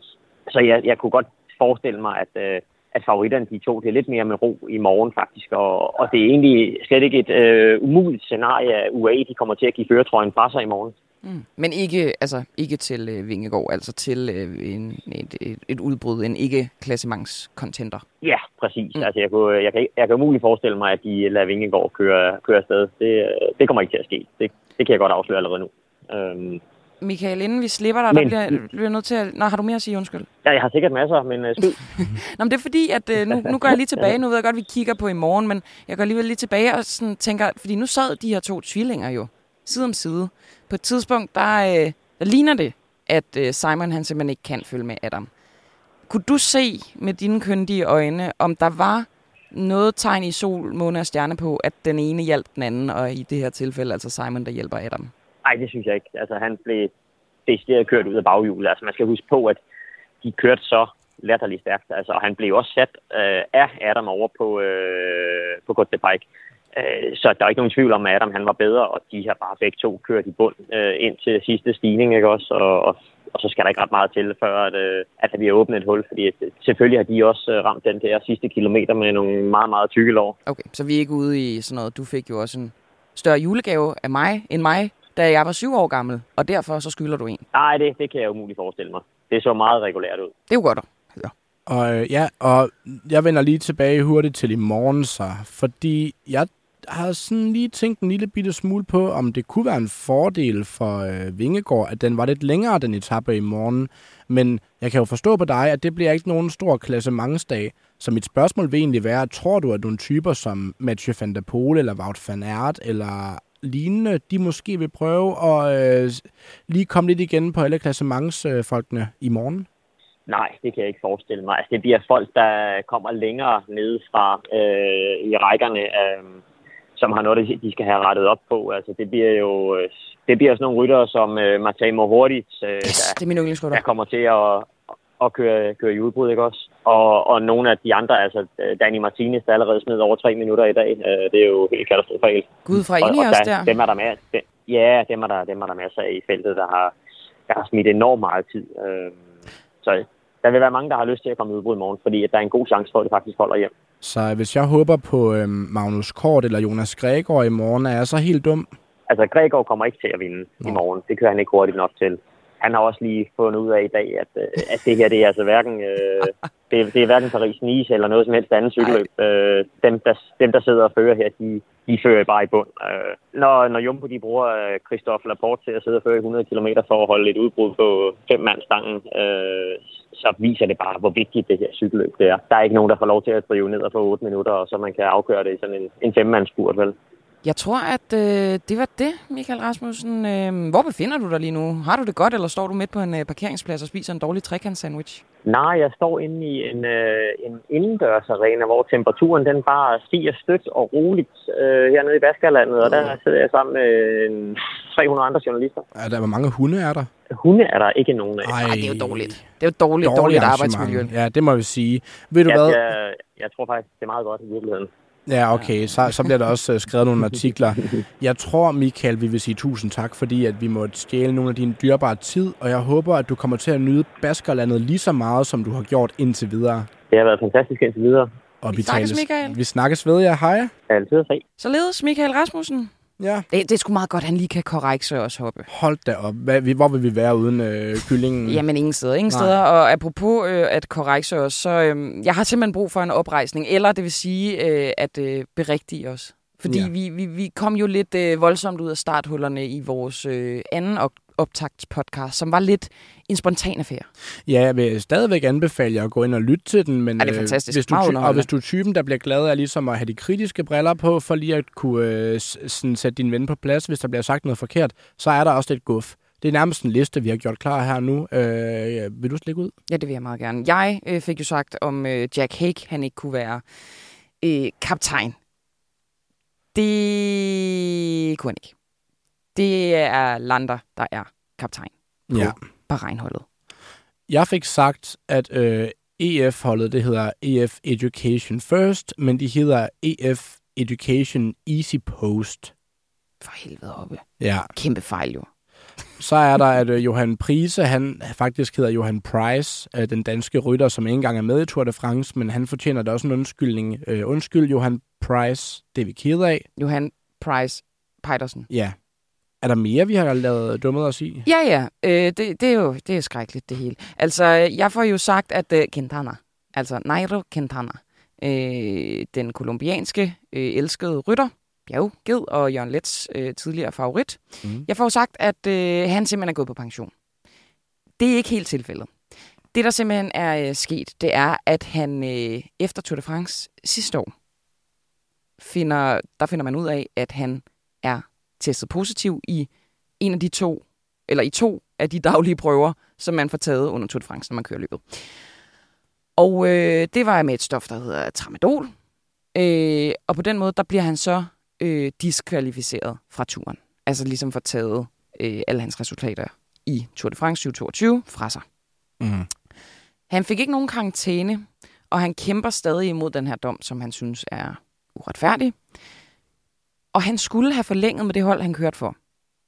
så jeg, jeg kunne godt forestille mig, at, øh, at favoritterne de to, det er lidt mere med ro i morgen faktisk. Og, og det er egentlig slet ikke et øh, umuligt scenarie, at UAE de kommer til at give føretrøjen fra sig i morgen. Mm. Men ikke, altså, ikke til øh, Vingegaard, altså til øh, en, et, et, et udbrud, en ikke-klassementscontenter. Ja, præcis. Mm. Altså, jeg, kunne, jeg, kan, jeg kan umuligt forestille mig, at de lader Vingegaard køre, køre afsted. Det, det kommer ikke til at ske. Det, det kan jeg godt afsløre allerede nu. Øhm, Michael, inden vi slipper dig, men, der bliver, bliver nødt til at... Nå, har du mere at sige, undskyld? Ja, jeg har sikkert masser, men uh, Nå, men det er fordi, at uh, nu, nu går jeg lige tilbage. Nu ved jeg godt, at vi kigger på i morgen, men jeg går alligevel lige tilbage og sådan tænker... Fordi nu sad de her to tvillinger jo side om side. På et tidspunkt, der, øh, der ligner det, at øh, Simon han simpelthen ikke kan følge med Adam. Kunne du se med dine køndige øjne, om der var noget tegn i sol, måne og stjerne på, at den ene hjalp den anden, og i det her tilfælde altså Simon, der hjælper Adam? Nej, det synes jeg ikke. Altså, han blev decideret kørt ud af baghjulet. Altså, man skal huske på, at de kørte så latterligt stærkt. Altså, og han blev også sat øh, af Adam over på, øh, på Côte de Pike. Øh, så der er ikke nogen tvivl om, at Adam han var bedre, og de har bare begge to kørt i bund øh, ind til sidste stigning, ikke også? Og, og, og så skal der ikke ret meget til, før at, øh, at vi har åbnet et hul, fordi at, selvfølgelig har de også ramt den der sidste kilometer med nogle meget, meget tykke lår. Okay, så vi er ikke ude i sådan noget. Du fik jo også en større julegave af mig end mig, da jeg var syv år gammel, og derfor så skylder du en. Nej, det, det kan jeg umuligt forestille mig. Det så meget regulært ud. Det er jo godt. Ja. Og ja, og jeg vender lige tilbage hurtigt til i morgen så, fordi jeg har sådan lige tænkt en lille bitte smule på, om det kunne være en fordel for øh, Vingegård, at den var lidt længere, den etape i morgen. Men jeg kan jo forstå på dig, at det bliver ikke nogen stor klassementsdag. Så mit spørgsmål vil egentlig være, tror du, at nogle typer som Mathieu van der Pole eller Wout van Aert eller lignende, de måske vil prøve at øh, lige komme lidt igen på alle klassementsfolkene øh, i morgen? Nej, det kan jeg ikke forestille mig. Altså, det bliver folk, der kommer længere nede fra øh, i rækkerne. Øh, som har noget, de skal have rettet op på. Altså, det bliver jo øh, det bliver sådan nogle ryttere som uh, Matej Mohoric, uh, yes, der, det er min der kommer til at, at køre, køre i udbrud, ikke også? Og, og nogle af de andre, altså Danny Martinez, der allerede smed over tre minutter i dag, uh, det er jo helt katastrofalt. Gud, fra og, og også der. Dem er der med, dem, ja, dem er der, dem er der masser af i feltet, der har, der har smidt enormt meget tid. Uh, så der vil være mange, der har lyst til at komme i udbrud i morgen, fordi at der er en god chance for, at det faktisk holder hjem. Så hvis jeg håber på øhm, Magnus Kort eller Jonas Gregor i morgen, er jeg så helt dum? Altså, Gregor kommer ikke til at vinde Nå. i morgen. Det kører han ikke hurtigt nok til han har også lige fundet ud af i dag, at, øh, at det her det er altså hverken, øh, det, det er hverken Paris-Nice eller noget som helst andet cykelløb. Øh, dem, der, dem, der sidder og fører her, de, de fører bare i bund. Øh, når, når Jumbo de bruger øh, Christophe Laporte til at sidde og føre 100 km for at holde et udbrud på fem mandstangen, øh, så viser det bare, hvor vigtigt det her cykelløb det er. Der er ikke nogen, der får lov til at drive ned på 8 minutter, og så man kan afgøre det i sådan en, en femmandsspurt, vel? Jeg tror, at øh, det var det, Michael Rasmussen. Øh, hvor befinder du dig lige nu? Har du det godt, eller står du midt på en øh, parkeringsplads og spiser en dårlig trekant-sandwich? Nej, jeg står inde i en, øh, en indendørsarena, hvor temperaturen den bare stiger stødt og roligt øh, hernede i Baskerlandet, og der sidder jeg sammen med 300 andre journalister. Er der, hvor mange hunde er der? Hunde er der ikke nogen af. Ej, det er jo dårligt. Det er jo dårligt, dårligt, dårligt arbejdsmiljø. Ja, det må vi sige. Ved du jeg, hvad? Jeg, jeg tror faktisk, det er meget godt i virkeligheden. Ja, okay. Så, så bliver der også uh, skrevet nogle artikler. Jeg tror, Michael, vi vil sige tusind tak, fordi at vi måtte stjæle nogle af din dyrbare tid, og jeg håber, at du kommer til at nyde Baskerlandet lige så meget, som du har gjort indtil videre. Det har været fantastisk indtil videre. Og vi, vi snakkes, tales, Michael. Vi snakkes ved jer. Hej. Altid fri. Så ledes Michael Rasmussen. Ja. Det, det er sgu meget godt, han lige kan korrekse os, Hoppe. Hold da op. Hvad, hvor vil vi være uden øh, kyllingen? Jamen ingen steder. Ingen Nej. steder. Og apropos øh, at korrekse os, så øh, jeg har simpelthen brug for en oprejsning. Eller det vil sige, øh, at øh, berigtige os. Fordi ja. vi, vi, vi kom jo lidt øh, voldsomt ud af starthullerne i vores øh, anden optagtspodcast, som var lidt en spontan affære. Ja, jeg vil stadigvæk anbefale jer at gå ind og lytte til den, men ja, det er øh, fantastisk. hvis du, og hvis du er typen, der bliver glad af ligesom at have de kritiske briller på, for lige at kunne øh, sådan sætte din ven på plads, hvis der bliver sagt noget forkert, så er der også lidt guf. Det er nærmest en liste, vi har gjort klar her nu. Øh, vil du slikke ud? Ja, det vil jeg meget gerne. Jeg øh, fik jo sagt om øh, Jack Hake, han ikke kunne være øh, kaptajn. Det kunne han ikke. Det er Lander, der er kaptajn på ja. Bahrein-holdet. Jeg fik sagt, at øh, EF-holdet, det hedder EF Education First, men de hedder EF Education Easy Post. For helvede oppe. Ja. Kæmpe fejl jo. Så er der, at øh, Johan Prise, han faktisk hedder Johan Price, øh, den danske rytter, som ikke engang er med i Tour de France, men han fortjener da også en undskyldning. Øh, undskyld, Johan Price, det er vi ked af. Johan Price Petersen. Ja, er der mere, vi har lavet dummet os i? Ja, ja. Øh, det, det, er jo det er skrækkeligt, det hele. Altså, jeg får jo sagt, at uh, Quintana, altså Nairo Quintana, øh, den kolumbianske øh, elskede rytter, bjergged og Jørgen Lets øh, tidligere favorit. Mm. Jeg får jo sagt, at øh, han simpelthen er gået på pension. Det er ikke helt tilfældet. Det, der simpelthen er øh, sket, det er, at han øh, efter Tour de France sidste år, finder, der finder man ud af, at han testet positiv i en af de to, eller i to af de daglige prøver, som man får taget under Tour de France, når man kører løbet. Og øh, det var med et stof, der hedder tramadol. Øh, og på den måde, der bliver han så øh, diskvalificeret fra turen. Altså ligesom får taget øh, alle hans resultater i Tour de France 2022 fra sig. Mm. Han fik ikke nogen karantæne, og han kæmper stadig imod den her dom, som han synes er uretfærdig. Og han skulle have forlænget med det hold, han kørte for,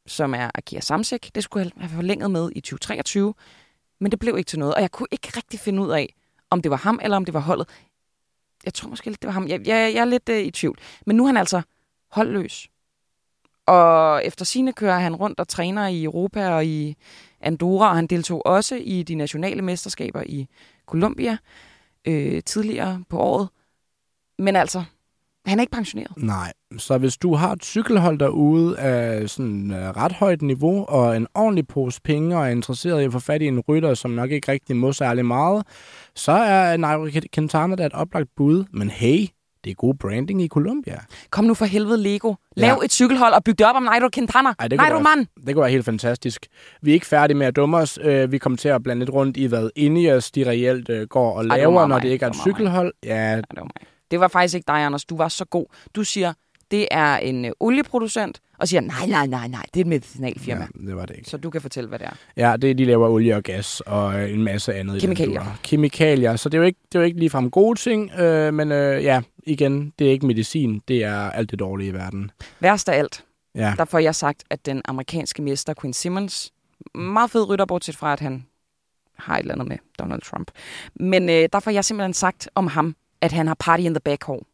som er Akia Samsek. Det skulle han have forlænget med i 2023, men det blev ikke til noget. Og jeg kunne ikke rigtig finde ud af, om det var ham, eller om det var holdet. Jeg tror måske lidt, det var ham. Jeg, jeg, jeg er lidt øh, i tvivl. Men nu er han altså holdløs. Og efter sine kører han rundt og træner i Europa og i Andorra, og han deltog også i de nationale mesterskaber i Colombia øh, tidligere på året. Men altså, han er ikke pensioneret. Nej, så hvis du har et cykelhold derude af sådan uh, ret højt niveau og en ordentlig pose penge og er interesseret i at få fat i en rytter, som nok ikke rigtig må særlig meget, så er Nairo Quintana da et oplagt bud. Men hey, det er god branding i Colombia. Kom nu for helvede, Lego. Lav ja. et cykelhold og byg det op om Nairo Quintana. Ej, det Nairo man! Det kunne være helt fantastisk. Vi er ikke færdige med at dumme os. Uh, vi kommer til at blande lidt rundt i, hvad Ineos de reelt uh, går og laver, Ej, når det ikke er et cykelhold. Ja, Ej, det var mig. Det var faktisk ikke dig, Anders. Du var så god. Du siger, det er en øh, olieproducent, og siger, nej, nej, nej, nej, det er et medicinalfirma. Ja, det var det ikke. Så du kan fortælle, hvad det er. Ja, det, de laver olie og gas og øh, en masse andet. Kemikalier. Kemikalier, så det er jo ikke, det er jo ikke ligefrem gode ting, øh, men øh, ja, igen, det er ikke medicin, det er alt det dårlige i verden. Værst af alt, ja. der får jeg sagt, at den amerikanske mester Quinn Simmons, meget fed rytter, bortset fra, at han har et eller andet med Donald Trump. Men øh, derfor har jeg simpelthen sagt om ham, at han har party in the back hår.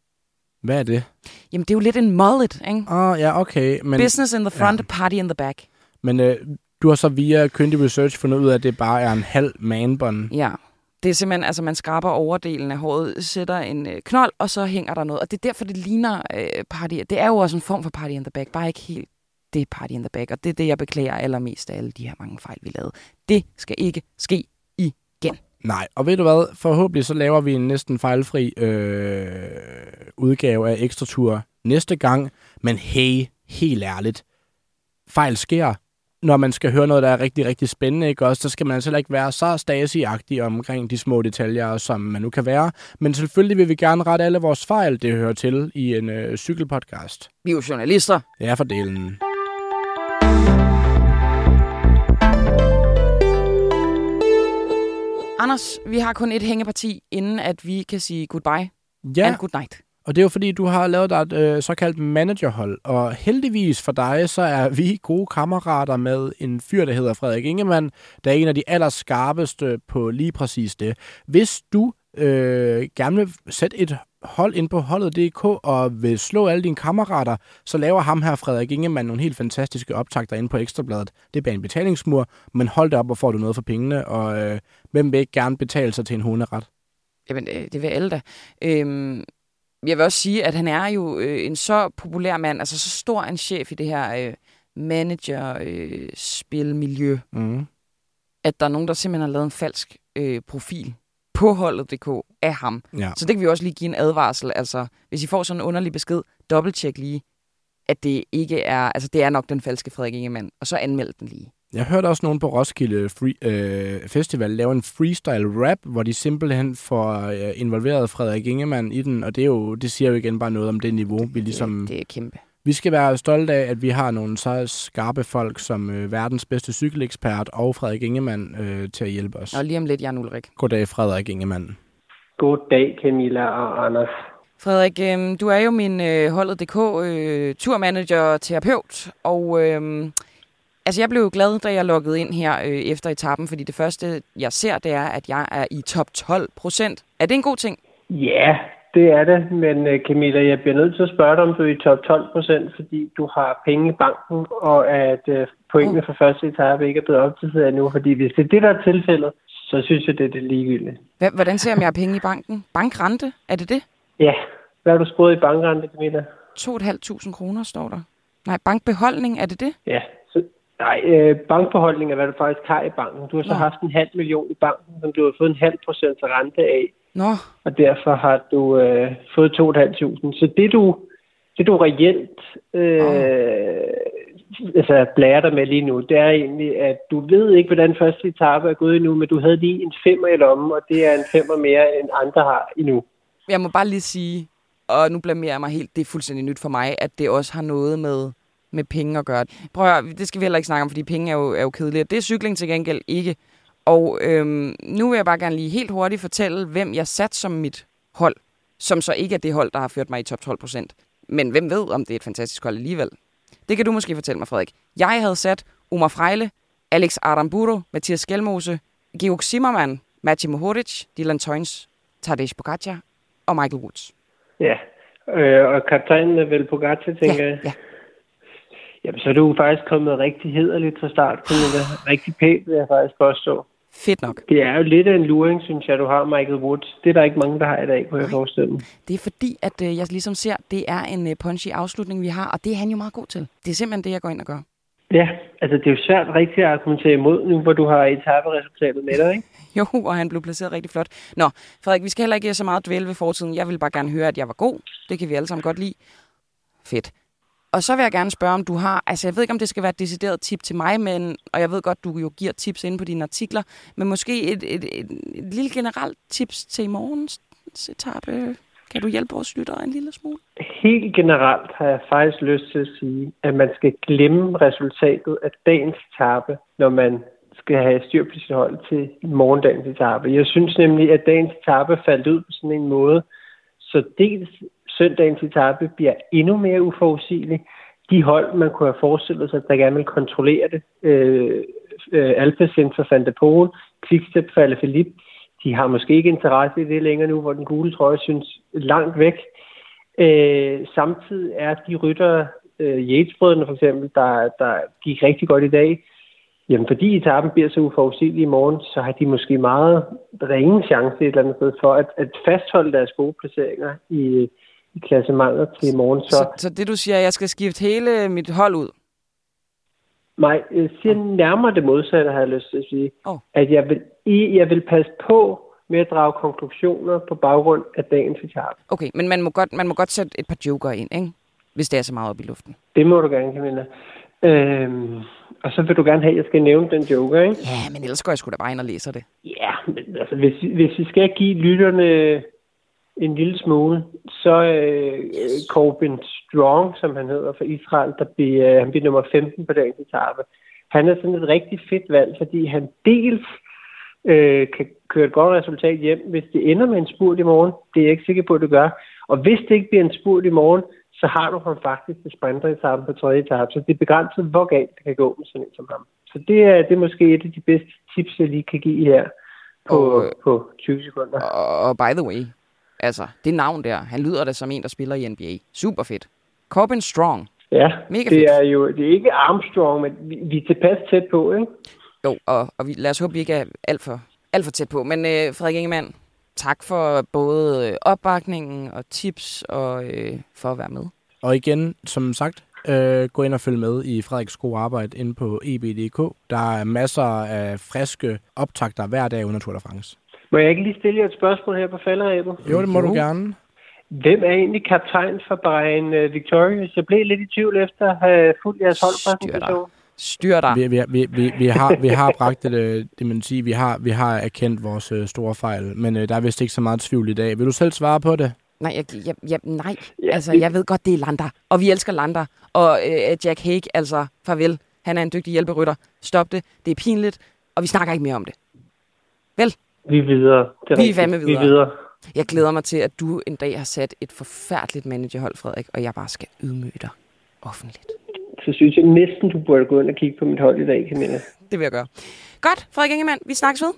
Hvad er det? Jamen, det er jo lidt en mullet, ikke? Åh, oh, ja, okay. Men, Business in the front, ja. party in the back. men øh, du har så via kyndig research fundet ud af, at det bare er en halv manbånd. Ja. Det er simpelthen, altså man skraber overdelen af håret, sætter en øh, knold, og så hænger der noget. Og det er derfor, det ligner øh, party. Det er jo også en form for party in the back, bare ikke helt det er party in the back. Og det er det, jeg beklager allermest af alle de her mange fejl, vi lavede. Det skal ikke ske. Nej, og ved du hvad? Forhåbentlig så laver vi en næsten fejlfri øh, udgave af Ekstra Tur næste gang. Men hey, helt ærligt. Fejl sker. Når man skal høre noget, der er rigtig, rigtig spændende, ikke også, så skal man altså heller ikke være så stasi omkring de små detaljer, som man nu kan være. Men selvfølgelig vil vi gerne rette alle vores fejl, det hører til i en øh, cykelpodcast. Vi er jo journalister. Det er fordelen. Anders, vi har kun et hængeparti, inden at vi kan sige goodbye Ja, and good night. og det er jo fordi, du har lavet dig et øh, såkaldt managerhold, og heldigvis for dig, så er vi gode kammerater med en fyr, der hedder Frederik Ingemann, der er en af de allerskarpeste på lige præcis det. Hvis du øh, gerne vil sætte et hold ind på holdet.dk og vil slå alle dine kammerater, så laver ham her, Frederik Ingemann, nogle helt fantastiske optagter inde på Ekstrabladet. Det er bag en betalingsmur, men hold det op, hvor får du noget for pengene, og øh, hvem vil ikke gerne betale sig til en hunderet? Jamen, øh, det vil alle da. Øhm, jeg vil også sige, at han er jo øh, en så populær mand, altså så stor en chef i det her øh, manager-spilmiljø, Mm. at der er nogen, der simpelthen har lavet en falsk øh, profil på holdet.dk af ham. Ja. Så det kan vi også lige give en advarsel. Altså, hvis I får sådan en underlig besked, dobbelttjek lige, at det ikke er, altså det er nok den falske Frederik Ingemann, og så anmeld den lige. Jeg hørte også nogen på Roskilde Free, øh, Festival lave en freestyle rap, hvor de simpelthen får øh, involveret Frederik Ingemann i den, og det, er jo, det siger jo igen bare noget om det niveau, vi ligesom... Det, det er kæmpe. Vi skal være stolte af, at vi har nogle så skarpe folk som øh, verdens bedste cykelekspert og Frederik Ingemann øh, til at hjælpe os. Og lige om lidt, Jan Ulrik. Goddag, Frederik Ingemann. God dag, Camilla og Anders. Frederik, øh, du er jo min øh, holdet.dk øh, turmanager terapeut, og øh, altså jeg blev jo glad, da jeg loggede ind her øh, efter etappen, fordi det første, jeg ser, det er, at jeg er i top 12 procent. Er det en god ting? Ja, det er det, men øh, Camilla, jeg bliver nødt til at spørge dig, om du er i top 12 procent, fordi du har penge i banken, og at øh, pointene for første etape ikke er blevet opdateret endnu. Fordi hvis det er det, der er tilfældet, så synes jeg, det er det ligegyldigt. Hva- Hvordan ser jeg, om jeg har penge i banken? Bankrente, er det det? Ja, hvad har du spurgt i bankrente, Camilla? 2.500 kroner, står der. Nej, bankbeholdning, er det det? Ja, nej, øh, bankbeholdning er, hvad du faktisk har i banken. Du har så Nå. haft en halv million i banken, som du har fået en halv procent rente af. Nå, og derfor har du øh, fået 2.500. Så det du, det du reelt øh, altså, blærer dig med lige nu, det er egentlig, at du ved ikke, hvordan første etape er gået endnu, men du havde lige en femmer i lommen, og det er en femmer mere, end andre har endnu. jeg må bare lige sige, og nu blamerer jeg mig helt, det er fuldstændig nyt for mig, at det også har noget med, med penge at gøre. Prøv at høre, det skal vi heller ikke snakke om, fordi penge er jo, er jo kedelige. Det er cykling til gengæld ikke. Og øhm, nu vil jeg bare gerne lige helt hurtigt fortælle, hvem jeg sat som mit hold, som så ikke er det hold, der har ført mig i top 12 procent. Men hvem ved, om det er et fantastisk hold alligevel? Det kan du måske fortælle mig, Frederik. Jeg havde sat Omar Frejle, Alex Aramburu, Mathias Skelmose, Georg Zimmermann, Mathieu Mohoric, Dylan Toyns, Tadej Pogacar og Michael Woods. Ja, øh, og kaptajnen er vel Pogacar, tænker Ja, jeg. ja. Jamen, så er du faktisk kommet rigtig hederligt fra start, Camilla. Rigtig pænt, vil jeg faktisk påstå. Fedt nok. Det er jo lidt af en luring, synes jeg, du har, Michael Woods. Det er der ikke mange, der har i dag, kunne jeg forestille mig. Det er fordi, at øh, jeg ligesom ser, det er en øh, punchy afslutning, vi har, og det er han jo meget god til. Det er simpelthen det, jeg går ind og gør. Ja, altså det er jo svært rigtig at argumentere imod nu, hvor du har etaperesultatet med dig, ikke? Jo, og han blev placeret rigtig flot. Nå, Frederik, vi skal heller ikke så meget dvæle ved fortiden. Jeg vil bare gerne høre, at jeg var god. Det kan vi alle sammen godt lide. Fedt. Og så vil jeg gerne spørge, om du har... Altså, jeg ved ikke, om det skal være et decideret tip til mig, men, og jeg ved godt, du jo giver tips inde på dine artikler, men måske et, et, et, et lille generelt tips til i morgens etape. Kan du hjælpe vores lyttere en lille smule? Helt generelt har jeg faktisk lyst til at sige, at man skal glemme resultatet af dagens etape, når man skal have styr på sit hold til morgendagens etape. Jeg synes nemlig, at dagens etape faldt ud på sådan en måde, så dels søndagens etape bliver endnu mere uforudsigelig. De hold, man kunne have forestillet sig, der gerne vil kontrollere det, øh, øh, Alpecin for Van der Poel, Quickstep for Alaphilippe, de har måske ikke interesse i det længere nu, hvor den gule trøje synes langt væk. Øh, samtidig er de rytter, øh, Yates-brødrene for eksempel, der, der gik rigtig godt i dag, jamen fordi etappen bliver så uforudsigelig i morgen, så har de måske meget ringe chance et eller andet sted for at, at fastholde deres gode placeringer i, i klassemangler til i morgen. Så, så, så det du siger, at jeg skal skifte hele mit hold ud? Nej, jeg siger nærmere det modsatte, har jeg lyst til at sige. Oh. At jeg vil, jeg vil passe på med at drage konklusioner på baggrund af dagens etape. Okay, men man må, godt, man må godt sætte et par joker ind, ikke? hvis det er så meget op i luften. Det må du gerne, Camilla. Øhm, og så vil du gerne have, at jeg skal nævne den joker, ikke? Ja, men ellers går jeg sgu da bare ind og læser det. Ja, men altså, hvis, hvis vi skal give lytterne en lille smule, så øh, Corbin Strong, som han hedder for Israel, der bliver, øh, han bliver nummer 15 på dagens etape. Han er sådan et rigtig fedt valg, fordi han dels øh, kan køre et godt resultat hjem, hvis det ender med en spurt i morgen. Det er jeg ikke sikker på, at det gør. Og hvis det ikke bliver en spurt i morgen, så har du ham faktisk til sprinteretappen på tredje etape. Så det er begrænset, hvor galt det kan gå med sådan en som ham. Så det er, det er måske et af de bedste tips, jeg lige kan give her på, og, på 20 sekunder. Og by the way, altså det navn der, han lyder da som en, der spiller i NBA. Super fedt. Corbin Strong. Ja, Mega det fedt. er jo det er ikke Armstrong, men vi, vi er tilpas tæt på, ikke? Jo, og, og vi, lad os håbe, vi ikke er alt for, alt for tæt på. Men øh, Frederik Ingemann, tak for både øh, opbakningen og tips og øh, for at være med. Og igen, som sagt, øh, gå ind og følg med i Frederiks gode arbejde inde på eb.dk. Der er masser af friske optagter hver dag under Tour de France. Må jeg ikke lige stille jer et spørgsmål her på falderæbet? Jo, det må du gerne. Hvem er egentlig kaptajn for Brian uh, Victorious? Jeg blev lidt i tvivl efter at have fulgt jeres holdpræsentation. Styr dig. Vi, vi, vi, vi, vi, har, vi har bragt det, øh, det man sige, vi har, vi har erkendt vores uh, store fejl, men der er vist ikke så meget tvivl i dag. Vil du selv svare på det? Nej, jeg, jeg, jeg, nej. Altså, jeg ved godt, det er Lander. Og vi elsker Lander. Og øh, Jack Hague, altså, farvel. Han er en dygtig hjælperytter. Stop det. Det er pinligt. Og vi snakker ikke mere om det. Vel? Vi er videre. Det er vi er med videre. Vi er videre. Jeg glæder mig til, at du en dag har sat et forfærdeligt managerhold, Frederik, og jeg bare skal ydmyge dig offentligt. Så synes jeg næsten, du burde gå ind og kigge på mit hold i dag, Camilla. Det vil jeg gøre. Godt, Frederik Ingemann. Vi snakkes ved.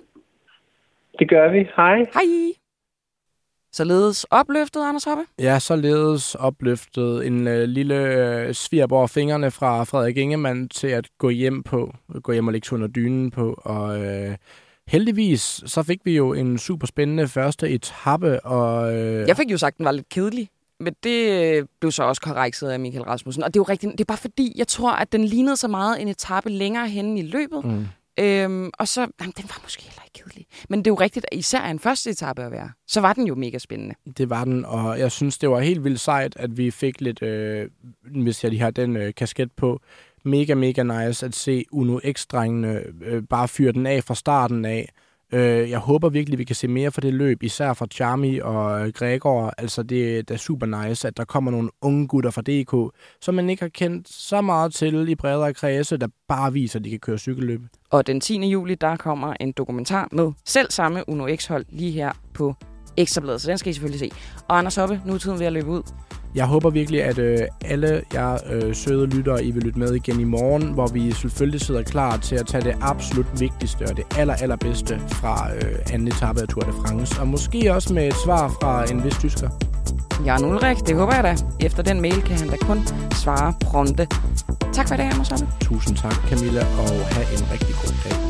Det gør vi. Hej. Hej. Således opløftet, Anders Hoppe? Ja, således opløftet en øh, lille øh, svirp over fingrene fra Frederik Ingemann til at gå hjem på, gå hjem og lægge under dynen på, og øh, heldigvis så fik vi jo en super spændende første etape. Og, øh, Jeg fik jo sagt, at den var lidt kedelig. Men det øh, blev så også korrekset af Michael Rasmussen. Og det er jo rigtigt, det er bare fordi, jeg tror, at den lignede så meget en etape længere henne i løbet. Mm. Øhm, og så, jamen, den var måske heller ikke kedelig. Men det er jo rigtigt, at især en første etape at være, så var den jo mega spændende. Det var den, og jeg synes, det var helt vildt sejt, at vi fik lidt, øh, hvis jeg lige har den øh, kasket på, mega, mega nice at se Uno X-drengene øh, bare fyre den af fra starten af. Øh, jeg håber virkelig, vi kan se mere for det løb, især fra Charmi og øh, Gregor. Altså, det, det er super nice, at der kommer nogle unge gutter fra DK, som man ikke har kendt så meget til i bredere kredse, der bare viser, at de kan køre cykelløb. Og den 10. juli, der kommer en dokumentar med selv samme Uno X-hold lige her på Ekstrabladet, så den skal I selvfølgelig se. Og Anders Hoppe, nu er tiden ved at løbe ud. Jeg håber virkelig, at øh, alle jer øh, søde lyttere, I vil lytte med igen i morgen, hvor vi selvfølgelig sidder klar til at tage det absolut vigtigste og det aller, allerbedste fra øh, anden etape af Tour de France. Og måske også med et svar fra en vis tysker. Jan Ulrik, det håber jeg da. Efter den mail kan han da kun svare pronte. Tak for i dag, Anders Tusind tak, Camilla, og have en rigtig god dag.